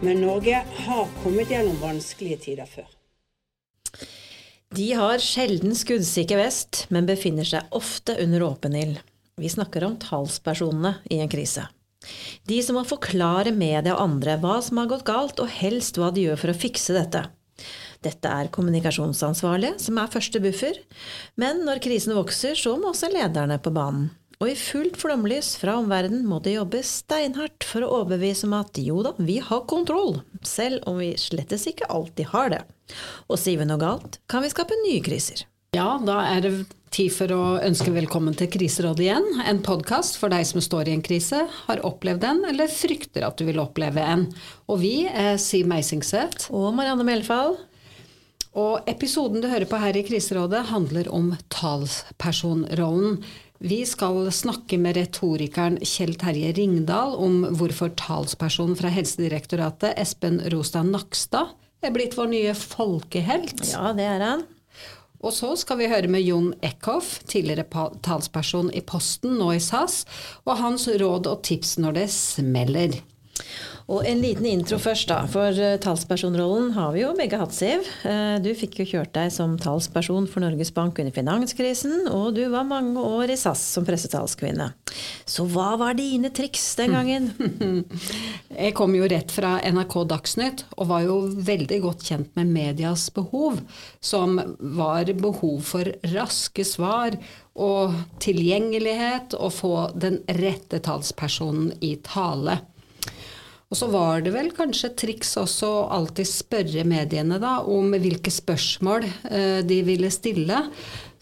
Men Norge har kommet gjennom vanskelige tider før. De har sjelden skuddsikker vest, men befinner seg ofte under åpen ild. Vi snakker om talspersonene i en krise. De som må forklare media og andre hva som har gått galt, og helst hva de gjør for å fikse dette. Dette er kommunikasjonsansvarlige, som er første buffer. Men når krisen vokser, så må også lederne på banen. Og i fullt flomlys fra omverdenen må de jobbe steinhardt for å overbevise om at jo da, vi har kontroll, selv om vi slettes ikke alltid har det. Og sier vi noe galt, kan vi skape nye kriser. Ja, da er det tid for å ønske velkommen til Kriserådet igjen. En podkast for deg som står i en krise, har opplevd en eller frykter at du vil oppleve en. Og vi er Siv Meisingseth. Og Marianne Melfall. Og episoden du hører på her i Kriserådet, handler om talspersonrollen. Vi skal snakke med retorikeren Kjell Terje Ringdal om hvorfor talspersonen fra Helsedirektoratet, Espen Rostad Nakstad, er blitt vår nye folkehelt. Ja, det er han. Og så skal vi høre med Jon Eckhoff, tidligere talsperson i Posten, nå i SAS, og hans råd og tips når det smeller. Og en liten intro først, da. For uh, talspersonrollen har vi jo begge hatt, Siv. Uh, du fikk jo kjørt deg som talsperson for Norges Bank under finanskrisen, og du var mange år i SAS som pressetalskvinne. Så hva var dine triks den gangen? Jeg kom jo rett fra NRK Dagsnytt og var jo veldig godt kjent med medias behov, som var behov for raske svar og tilgjengelighet, og få den rette talspersonen i tale. Og så var det vel kanskje et triks også å alltid spørre mediene da, om hvilke spørsmål eh, de ville stille.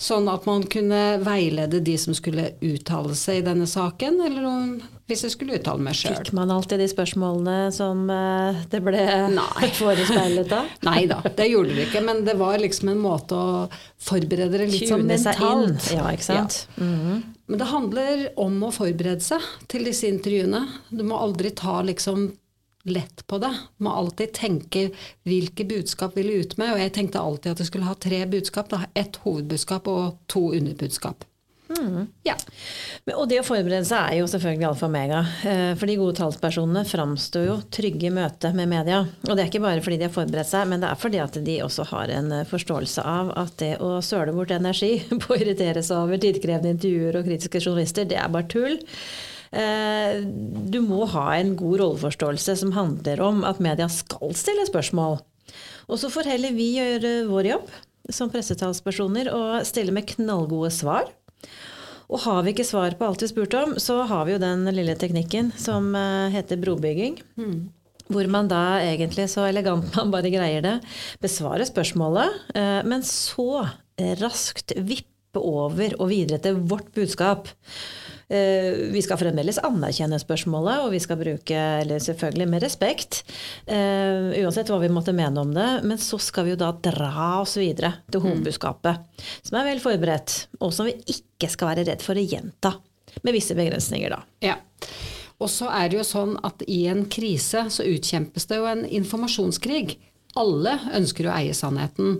Sånn at man kunne veilede de som skulle uttale seg i denne saken, eller om, hvis jeg skulle uttale meg sjøl. Fikk man alltid de spørsmålene som eh, det ble forespeilet da? Nei da, det gjorde det ikke. Men det var liksom en måte å forberede det litt sånn mentalt. Ja, ikke sant? Ja. Mm -hmm. Men det handler om å forberede seg til disse intervjuene. Du må aldri ta liksom lett på det. Du må alltid tenke hvilke budskap vil du ut med. Og jeg tenkte alltid at jeg skulle ha tre budskap. Da. Ett hovedbudskap og to underbudskap. Mm. Ja. Og det å forberede seg er jo selvfølgelig alfa og omega. Eh, for de gode talspersonene framstår jo trygge i møte med media. Og det er ikke bare fordi de har forberedt seg, men det er fordi at de også har en eh, forståelse av at det å søle bort energi på å irritere seg over tidkrevende intervjuer og kritiske journalister, det er bare tull. Eh, du må ha en god rolleforståelse som handler om at media skal stille spørsmål. Og så får heller vi gjøre vår jobb som pressetalspersoner og stille med knallgode svar. Og har vi ikke svar på alt vi spurte om, så har vi jo den lille teknikken som eh, heter brobygging. Mm. Hvor man da egentlig så elegant man bare greier det, besvarer spørsmålet, eh, men så raskt vippe over og videre til vårt budskap. Eh, vi skal fremdeles anerkjenne spørsmålet, og vi skal bruke, eller selvfølgelig med respekt, uh, uansett hva vi måtte mene om det. Men så skal vi jo da dra oss videre til mm. hovedbudskapet, som er vel forberedt, og som vi ikke skal være redd for å gjenta. Med visse begrensninger, da. Ja. Og så er det jo sånn at i en krise så utkjempes det jo en informasjonskrig. Alle ønsker å eie sannheten.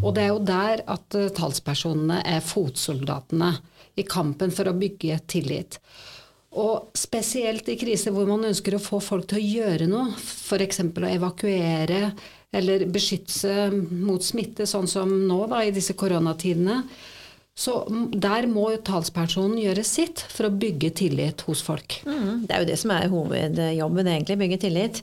Og det er jo der at uh, talspersonene er fotsoldatene i kampen for å bygge tillit. Og spesielt i kriser hvor man ønsker å få folk til å gjøre noe, f.eks. å evakuere eller beskytte mot smitte, sånn som nå da, i disse koronatidene, så der må talspersonen gjøre sitt for å bygge tillit hos folk. Mm, det er jo det som er hovedjobben, egentlig. Bygge tillit.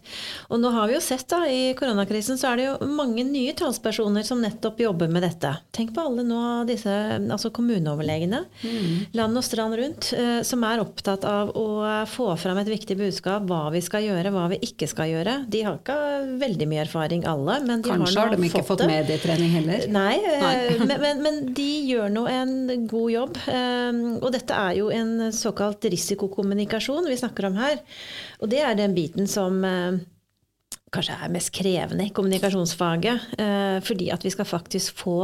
Og nå har vi jo sett da, i koronakrisen så er det jo mange nye talspersoner som nettopp jobber med dette. Tenk på alle nå disse altså kommuneoverlegene mm. land og strand rundt eh, som er opptatt av å få fram et viktig budskap. Hva vi skal gjøre, hva vi ikke skal gjøre. De har ikke veldig mye erfaring alle, men de Kanskje har, har de ikke fått, fått medietrening heller? Nei, eh, Nei. men, men, men de gjør noe en god jobb. Ehm, og dette er jo en såkalt risikokommunikasjon vi snakker om her. Og det er den biten som eh, kanskje er mest krevende i kommunikasjonsfaget. Eh, fordi at vi skal faktisk få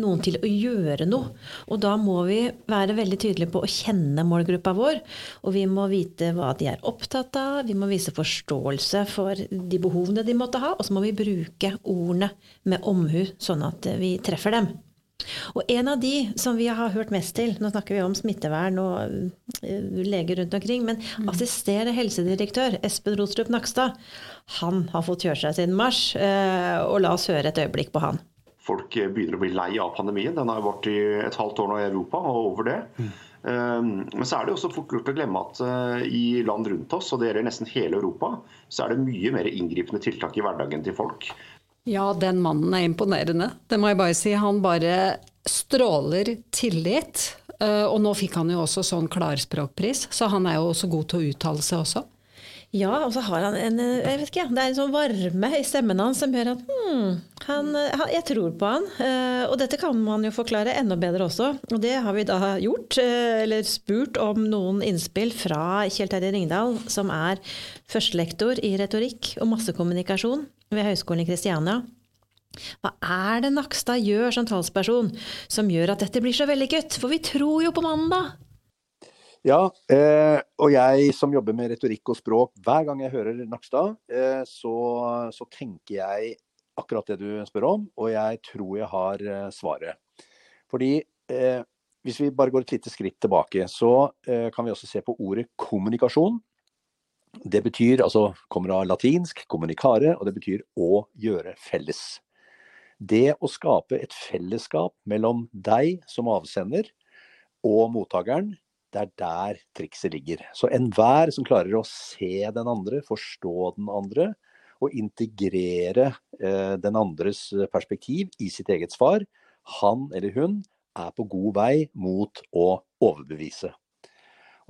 noen til å gjøre noe. Og da må vi være veldig tydelige på å kjenne målgruppa vår. Og vi må vite hva de er opptatt av, vi må vise forståelse for de behovene de måtte ha. Og så må vi bruke ordene med omhu, sånn at vi treffer dem. Og en av de som vi har hørt mest til, nå snakker vi om smittevern og uh, leger rundt omkring, men mm. assisterende helsedirektør Espen Rostrup Nakstad, han har fått kjøre seg siden mars. Uh, og la oss høre et øyeblikk på han. Folk begynner å bli lei av pandemien. Den har vart i et halvt år nå i Europa og over det. Mm. Um, men så er det også fort gjort å glemme at uh, i land rundt oss, og det gjelder nesten hele Europa, så er det mye mer inngripende tiltak i hverdagen til folk. Ja, den mannen er imponerende. Det må jeg bare si. Han bare stråler tillit. Eh, og nå fikk han jo også sånn klarspråkpris, så han er jo også god til å uttale seg også. Ja, og så har han en jeg vet ikke, det er en sånn varme i stemmen hans som gjør at hmm, han, han, jeg tror på han. Eh, og dette kan man jo forklare enda bedre også. Og det har vi da gjort, eh, eller spurt om noen innspill fra Kjell Terje Ringdal, som er førstelektor i retorikk og massekommunikasjon ved Høgskolen i Kristiania. Hva er det Nakstad gjør som talsperson som gjør at dette blir så vellykket? For vi tror jo på mandag! Ja, eh, og jeg som jobber med retorikk og språk, hver gang jeg hører Nakstad, eh, så, så, tenker jeg akkurat det du spør om, og jeg tror jeg har eh, svaret. Fordi eh, hvis vi bare går et lite skritt tilbake, så eh, kan vi også se på ordet kommunikasjon. Det betyr, altså kommer av latinsk 'communicare', og det betyr å gjøre felles. Det å skape et fellesskap mellom deg som avsender og mottakeren, det er der trikset ligger. Så enhver som klarer å se den andre, forstå den andre, og integrere eh, den andres perspektiv i sitt eget svar, han eller hun er på god vei mot å overbevise.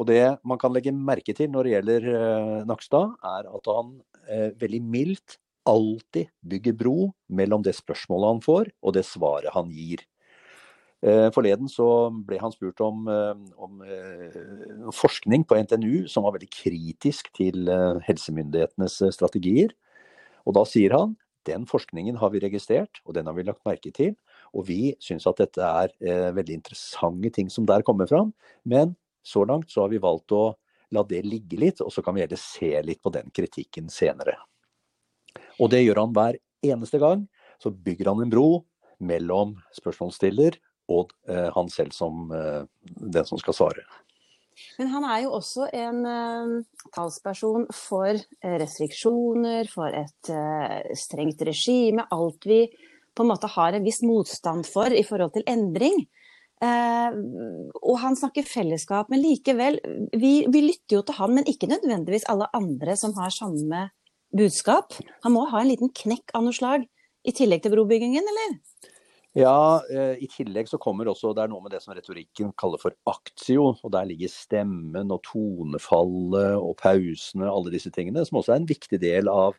Og det man kan legge merke til når det gjelder eh, Nakstad, er at han eh, veldig mildt alltid bygger bro mellom det spørsmålet han får, og det svaret han gir. Eh, forleden så ble han spurt om, om, forskning på NTNU som var veldig kritisk til helsemyndighetenes strategier. Og da sier han den forskningen har vi registrert, og den har vi lagt merke til. Og vi syns at dette er veldig interessante ting som der kommer fram. Men så langt så har vi valgt å la det ligge litt, og så kan vi heller se litt på den kritikken senere. Og det gjør han hver eneste gang. Så bygger han en bro mellom spørsmålsstiller og eh, han selv som eh, den som skal svare. Men han er jo også en uh, talsperson for uh, restriksjoner, for et uh, strengt regime. Alt vi på en måte har en viss motstand for i forhold til endring. Eh, og han snakker fellesskap, men likevel vi, vi, lytter jo til han, men ikke nødvendigvis alle andre som har samme budskap. Han må ha en liten knekk av noe slag, i tillegg til brobyggingen, eller? Ja, eh, i tillegg så kommer også Det er noe med det som retorikken kaller for aktio. Og der ligger stemmen og tonefallet og pausene, alle disse tingene, som også er en viktig del av,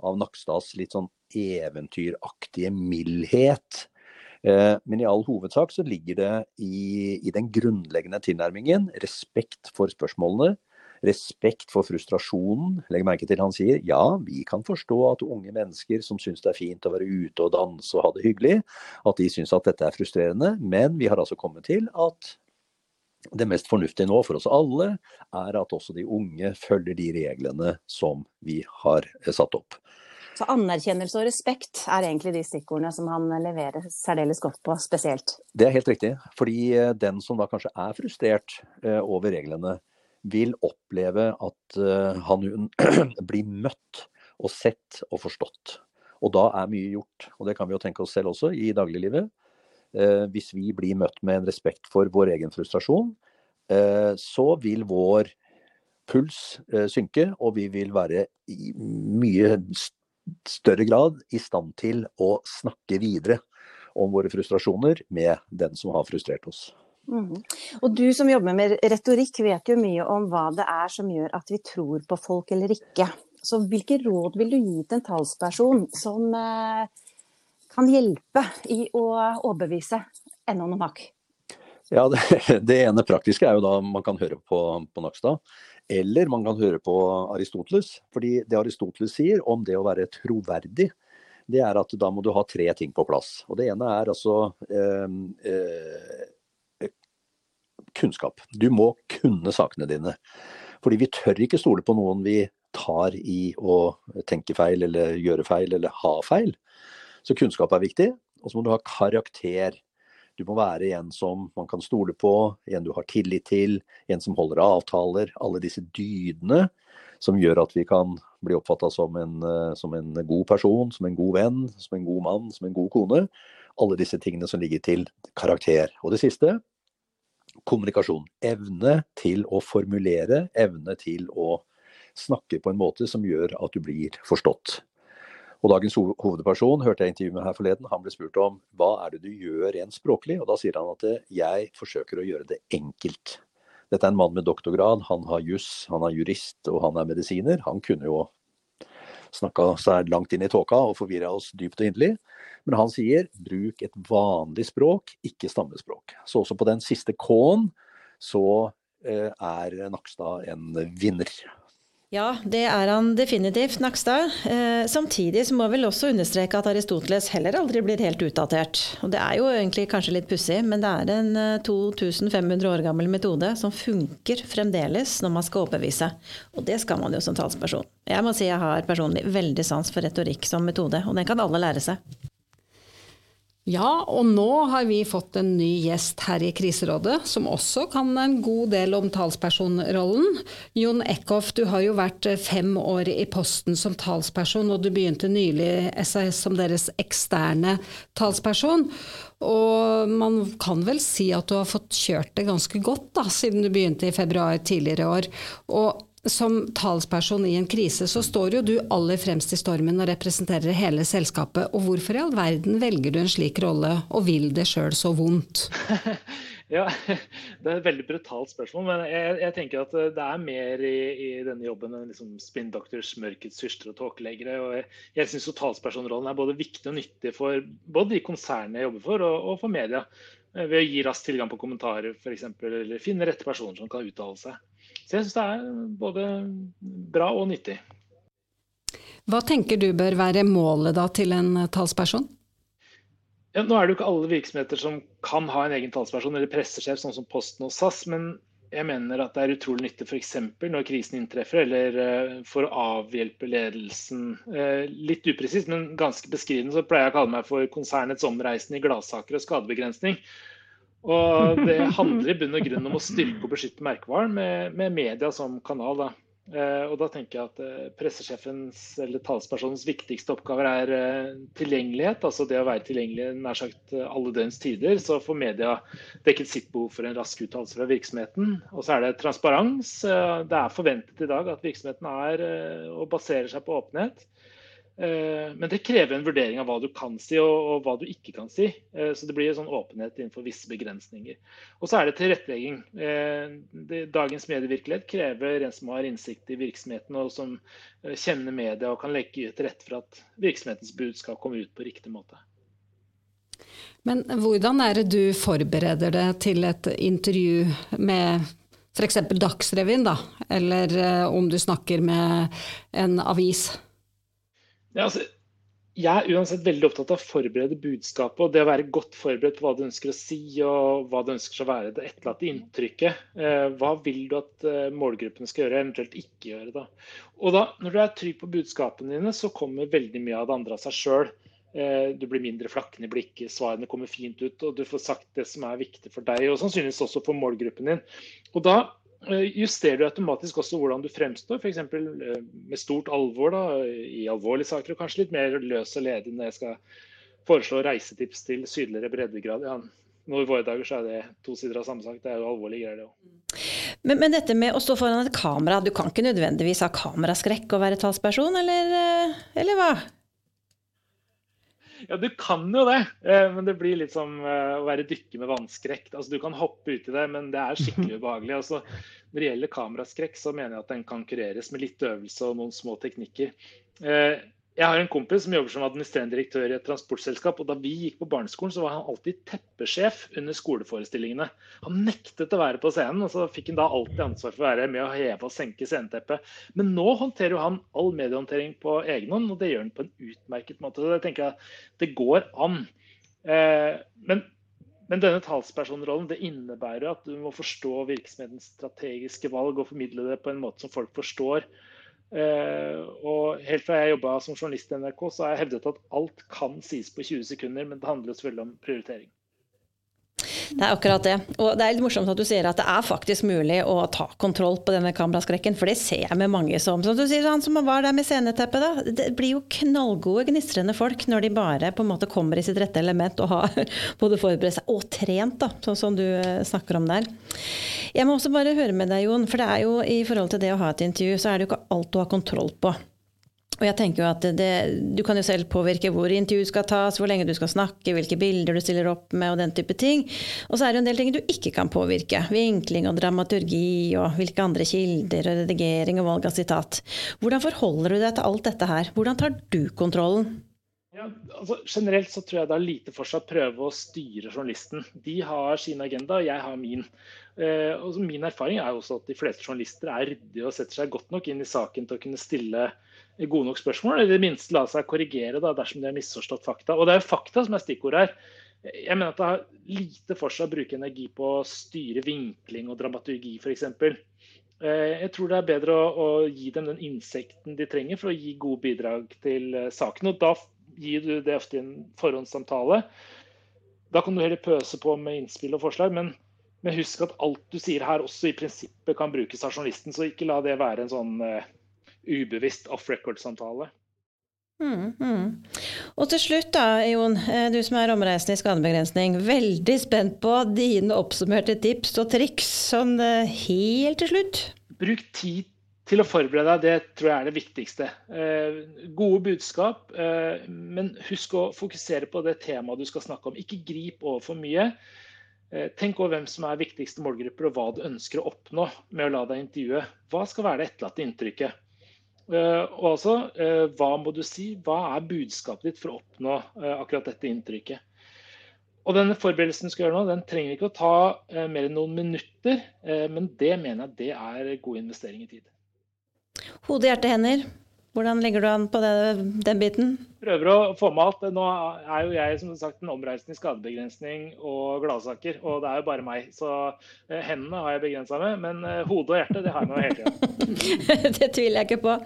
av Nakstads litt sånn eventyraktige mildhet. Eh, men i all hovedsak så ligger det i, i den grunnleggende tilnærmingen respekt for spørsmålene. Respekt for frustrasjonen. Legg merke til han sier ja, vi kan forstå at unge mennesker som syns det er fint å være ute og danse og ha det hyggelig, at de syns at dette er frustrerende. Men vi har altså kommet til at det mest fornuftige nå for oss alle er at også de unge følger de reglene som vi har satt opp. Så anerkjennelse og respekt er egentlig de stikkordene som han leverer særdeles godt på, spesielt. Det er helt riktig. Fordi eh, den som da kanskje er frustrert eh, over reglene, vil oppleve at eh, han blir møtt og sett og forstått. Og da er mye gjort. Og det kan vi jo tenke oss selv også i dagliglivet. Hvis vi blir møtt med en respekt for vår egen frustrasjon, så vil vår puls synke, og vi vil være i mye større grad i stand til å snakke videre om våre frustrasjoner med den som har frustrert oss. Mm. Og du som jobber med retorikk vet jo mye om hva det er som gjør at vi tror på folk eller ikke. Så hvilke råd vil du gi til en talsperson som eh, kan hjelpe i å overbevise ennå noen hakk? Ja, det, det, ene praktiske er jo da man kan høre på, på Nakstad. Eller man kan høre på Aristoteles. fordi det Aristoteles sier om det å være troverdig, det er at da må du ha tre ting på plass. Og det ene er altså eh, eh, kunnskap. Du må kunne sakene dine. Fordi vi tør ikke stole på noen vi tar i å tenke feil eller gjøre feil eller ha feil. Så kunnskap er viktig. Og så må du ha karakter. Du må være en som man kan stole på, en du har tillit til, en som holder avtaler. Alle disse dydene som gjør at vi kan bli oppfatta som, eh, som, en god person, som en god venn, som en god mann, som en god kone. Alle disse tingene som ligger til karakter. Og det siste kommunikasjon. Evne til å formulere, evne til å snakke på en måte som gjør at du blir forstått. Og Dagens hovedperson hørte jeg intervjuet med her forleden. Han ble spurt om hva er det du gjør rent språklig, og da sier han at jeg forsøker å gjøre det enkelt. Dette er en mann med doktorgrad, han har juss, han er jurist og han er medisiner. Han kunne jo snakka seg langt inn i tåka og forvirra oss dypt og inderlig. Men han sier bruk et vanlig språk, ikke stammespråk. Så også på den siste K-en så eh, er Nakstad en vinner. Ja, det er han definitivt, Nakstad. Eh, samtidig så må vi vel også understreke at Aristoteles heller aldri blir helt utdatert. Og det er jo egentlig kanskje litt pussig, men det er en 2500 eh, år gammel metode som funker fremdeles når man skal overbevise. Og det skal man jo som talsperson. Jeg må si jeg har personlig veldig sans for retorikk som metode, og den kan alle lære seg. Ja, og nå har vi fått en ny gjest her i Kriserådet, som også kan en god del om talspersonrollen. Jon Eckhoff, du har jo vært fem år i posten som talsperson, og du begynte nylig SAS som deres eksterne talsperson. Og man kan vel si at du har fått kjørt det ganske godt da, siden du begynte i februar tidligere i år. Og som talsperson i en krise, så står jo du aller fremst i stormen og representerer hele selskapet. Og hvorfor i all verden velger du en slik rolle, og vil det sjøl så vondt? ja, det er et veldig brutalt spørsmål, men jeg, jeg tenker at det er mer i, i denne jobben enn liksom spin doctors, mørkets fyrster og tåkeleggere. Jeg, jeg syns talspersonrollen er både viktig og nyttig for både de konsernene jeg jobber for, og, og for media. Ved å gi rask tilgang på kommentarer f.eks., eller finne rette personer som kan uttale seg. Så jeg syns det er både bra og nyttig. Hva tenker du bør være målet da til en talsperson? Ja, nå er det jo ikke alle virksomheter som kan ha en egen talsperson eller pressesjef, sånn som Posten og SAS. Men jeg mener at det er utrolig nyttig f.eks. når krisen inntreffer, eller uh, for å avhjelpe ledelsen. Uh, litt upresist, men ganske beskrivende så pleier jeg å kalle meg for konsernets omreisende i gladsaker og skadebegrensning. Og det handler i bunn og grunn om å styrke og beskytte merkevaren med, med media som kanal. Da. Eh, og da tenker jeg at eh, pressesjefens eller talspersonens viktigste oppgaver er eh, tilgjengelighet. Altså det å være tilgjengelig nær sagt alle døgns tider. Så får media dekket sitt behov for en rask uttalelse fra virksomheten. Og så er det transparens. Det er forventet i dag at virksomheten er og baserer seg på åpenhet. Eh, men det krever en vurdering av hva du kan si og, hva du ikke kan si. Eh, så det blir sånn åpenhet innenfor visse begrensninger. Og så er det tilrettelegging. Eh, dagens medievirkelighet krever en som har innsikt i virksomheten og som kjenner media og kan legge til rette for at virksomhetens bud skal komme ut på riktig måte. Men hvordan er det du forbereder deg til et intervju med f.eks. Dagsrevyen, da? Eller om du snakker med en avis? Ja, altså, jeg er uansett veldig opptatt av å forberede budskapet og det å være godt forberedt på hva du ønsker å si og hva du ønsker å være det etterlatte inntrykket. Eh, hva vil du at eh, målgruppen skal gjøre, eventuelt ikke gjøre? da? Og da, Når du er trygg på budskapene dine, så kommer veldig mye av det andre av seg sjøl. Eh, du blir mindre flakkende i blikket, svarene kommer fint ut, og du får sagt det som er viktig for deg, og sannsynligvis også for målgruppen din. Og da justerer du automatisk også hvordan du fremstår, f.eks. Eh, med stort alvor da, i alvorlige saker, og kanskje litt mer løs og ledig når jeg skal foreslå reisetips til sydligere breddegrad. Ja, nå I våre dager så er det to sider av samme sak. Det er jo alvorlige greier, det òg. Men, men, dette med å stå foran et kamera, du kan ikke nødvendigvis ha kameraskrekk og være talsperson, eller, eh, eller hva? Ja, du kan jo det, eh, men det blir litt som eh, å være dykker med vannskrekk. Altså, du kan hoppe uti det, men det er skikkelig ubehagelig. Altså, når det gjelder kameraskrekk, så mener jeg at den kan kureres med litt øvelse og noen små teknikker. Jeg har en kompis som jobber som administrerende direktør i et transportselskap. og Da vi gikk på barneskolen, så var han alltid teppesjef under skoleforestillingene. Han nektet å være på scenen, og så fikk han da alltid ansvar for å være med å heve og senke sceneteppet. Men nå håndterer jo han all mediehåndtering på egen hånd, og det gjør han på en utmerket måte. Så jeg tenker at det går an. Eh, men, men denne talspersonrollen det innebærer at du må forstå virksomhetens strategiske valg og formidle det på en måte som folk forstår. Uh, og helt fra jeg jobba som journalist i NRK, så har jeg hevdet at alt kan sies på 20 sekunder, men det handler selvfølgelig om prioritering. Det er akkurat det. Og det er litt morsomt at du sier at det er faktisk mulig å ta kontroll på denne kameraskrekken, for det ser jeg med mange som Som du sier, han som var der med sceneteppet, da. Det blir jo knallgode, gnistrende folk når de bare på en måte kommer i sitt rette element og har både forberedt seg og trent, da, sånn som du eh, snakker om der. Jeg må også bare høre med deg, Jon, for det er jo i forhold til det å ha et intervju, så er det jo ikke alt du har kontroll på. Og jeg tenker jo at det, Du kan jo selv påvirke hvor intervjuet skal tas, hvor lenge du skal snakke, hvilke bilder du stiller opp med og den type ting. Og så er det jo en del ting du ikke kan påvirke. Vinkling og dramaturgi og hvilke andre kilder og redigering og valg av sitat. Hvordan forholder du deg til alt dette her? Hvordan tar du kontrollen? Ja, altså, generelt så tror jeg det er lite for seg å prøve å styre journalisten. De har sin agenda, og jeg har min. Eh, og min erfaring er også at de fleste journalister er ryddige og setter seg godt nok inn i saken til å kunne stille gode nok spørsmål, eller i det minste la seg korrigere da, dersom de har misforstått fakta. Og det er jo fakta som er stikkord her. Jeg mener at det har lite for seg å bruke energi på å styre vinkling og dramaturgi f.eks. Eh, jeg tror det er bedre å, å, gi dem den innsikten de trenger for å gi gode bidrag til eh, saken. Og da gir du det ofte i en forhåndssamtale. Da kan du heller pøse på med innspill og forslag, men, men husk at alt du sier her også i prinsippet kan brukes av journalisten. Så ikke la det være en sånn eh, ubevisst off record-samtale. Mm, mm. Og til slutt da, Jon, eh, du som er omreisende i skadebegrensning. Veldig spent på dine oppsummerte tips og triks sånn eh, helt til slutt. Bruk tid til å forberede deg, det tror jeg er det viktigste. Eh, gode budskap, eh, men husk å fokusere på det temaet du skal snakke om. Ikke grip over for mye. Eh, tenk over hvem som er viktigste målgrupper, og hva du ønsker å oppnå med å la deg intervjue. Hva skal være det etterlatte inntrykket? Eh, og altså, eh, hva må du si? Hva er budskapet ditt for å oppnå eh, akkurat dette inntrykket? Og denne forberedelsen du skal gjøre nå, den trenger ikke å ta mer enn noen minutter, men det mener jeg det er god investering i tid. Hode, hjerte, hender. Hvordan ligger du an på det, den biten? Prøver å få med alt. Nå er jo jeg som sagt en omreisende i skadebegrensning og gladsaker, og det er jo bare meg. Så eh, hendene har jeg begrensa med, men eh, hode og hjertet det har jeg med hele tida. det tviler jeg ikke på.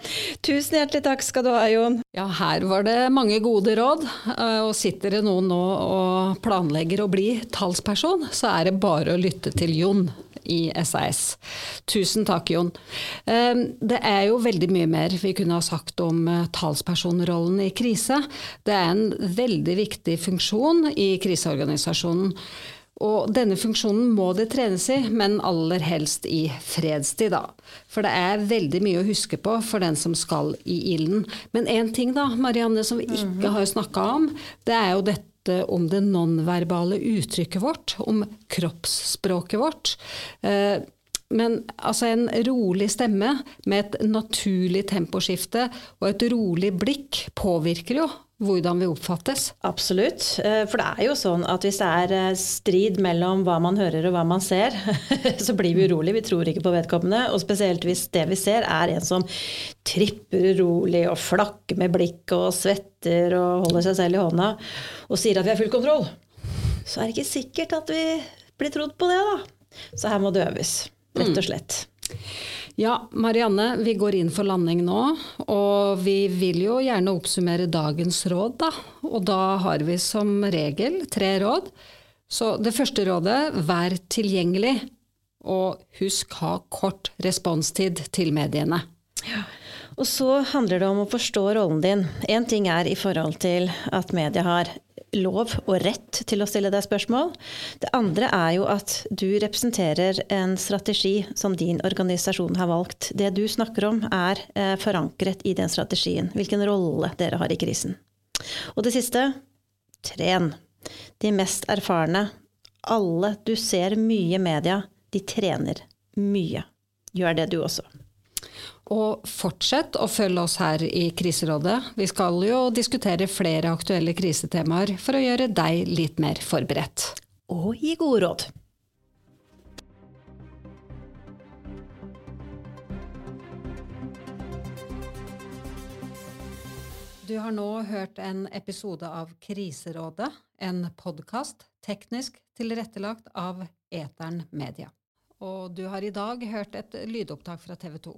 Tusen hjertelig takk skal du ha, Jon. Ja, her var det mange gode råd. Eh, og sitter det noen nå og planlegger å bli talsperson, så er det bare å lytte til Jon i SAS. Tusen takk, Jon. Ehm, det er jo veldig mye mer vi kunne ha sagt om eh, talspersonrollen i krise. Det er en veldig viktig funksjon i kriseorganisasjonen. Og denne funksjonen må det trenes i, men aller helst i fredstid, da. For det er veldig mye å huske på for den som skal i ilden. Men én ting da, Marianne, som vi ikke mhm. har snakka om, det er jo dette om det nonverbale uttrykket vårt, om kroppsspråket vårt. Eh, men altså en rolig stemme med et naturlig temposkifte og et rolig blikk påvirker jo hvordan vi oppfattes. Absolutt. Eh, for det er jo sånn at hvis det er eh, strid mellom hva man hører og hva man ser, så blir vi urolige. Vi tror ikke på vedkommende. Og spesielt hvis det vi ser er en som tripper urolig og flakker med blikket og svetter og holder seg selv i hånda og sier at vi har full kontroll, så er det ikke sikkert at vi blir trodd på det, da. Så her må det øves, rett og mm. Ja, Marianne, vi går inn for landing nå. Og vi vil jo gjerne oppsummere dagens råd, da. Og da har vi som regel tre råd. Så det første rådet, vær tilgjengelig. Og husk ha kort responstid til mediene. Ja. Og så handler det om å forstå rollen din. Én ting er i forhold til at media har lov og rett til å stille deg spørsmål. Det andre er jo at du representerer en strategi som din organisasjon har valgt. Det du snakker om er eh, forankret i den strategien. Hvilken rolle dere har i krisen. Og det siste tren. De mest erfarne. Alle du ser mye i media, de trener mye. Gjør det du også. Og fortsett å følge oss her i Kriserådet. Vi skal jo diskutere flere aktuelle krisetemaer for å gjøre deg litt mer forberedt. Og gi gode råd. Du har nå hørt en episode av Kriserådet, en podkast teknisk tilrettelagt av Etern Media. Og du har i dag hørt et lydopptak fra TV 2.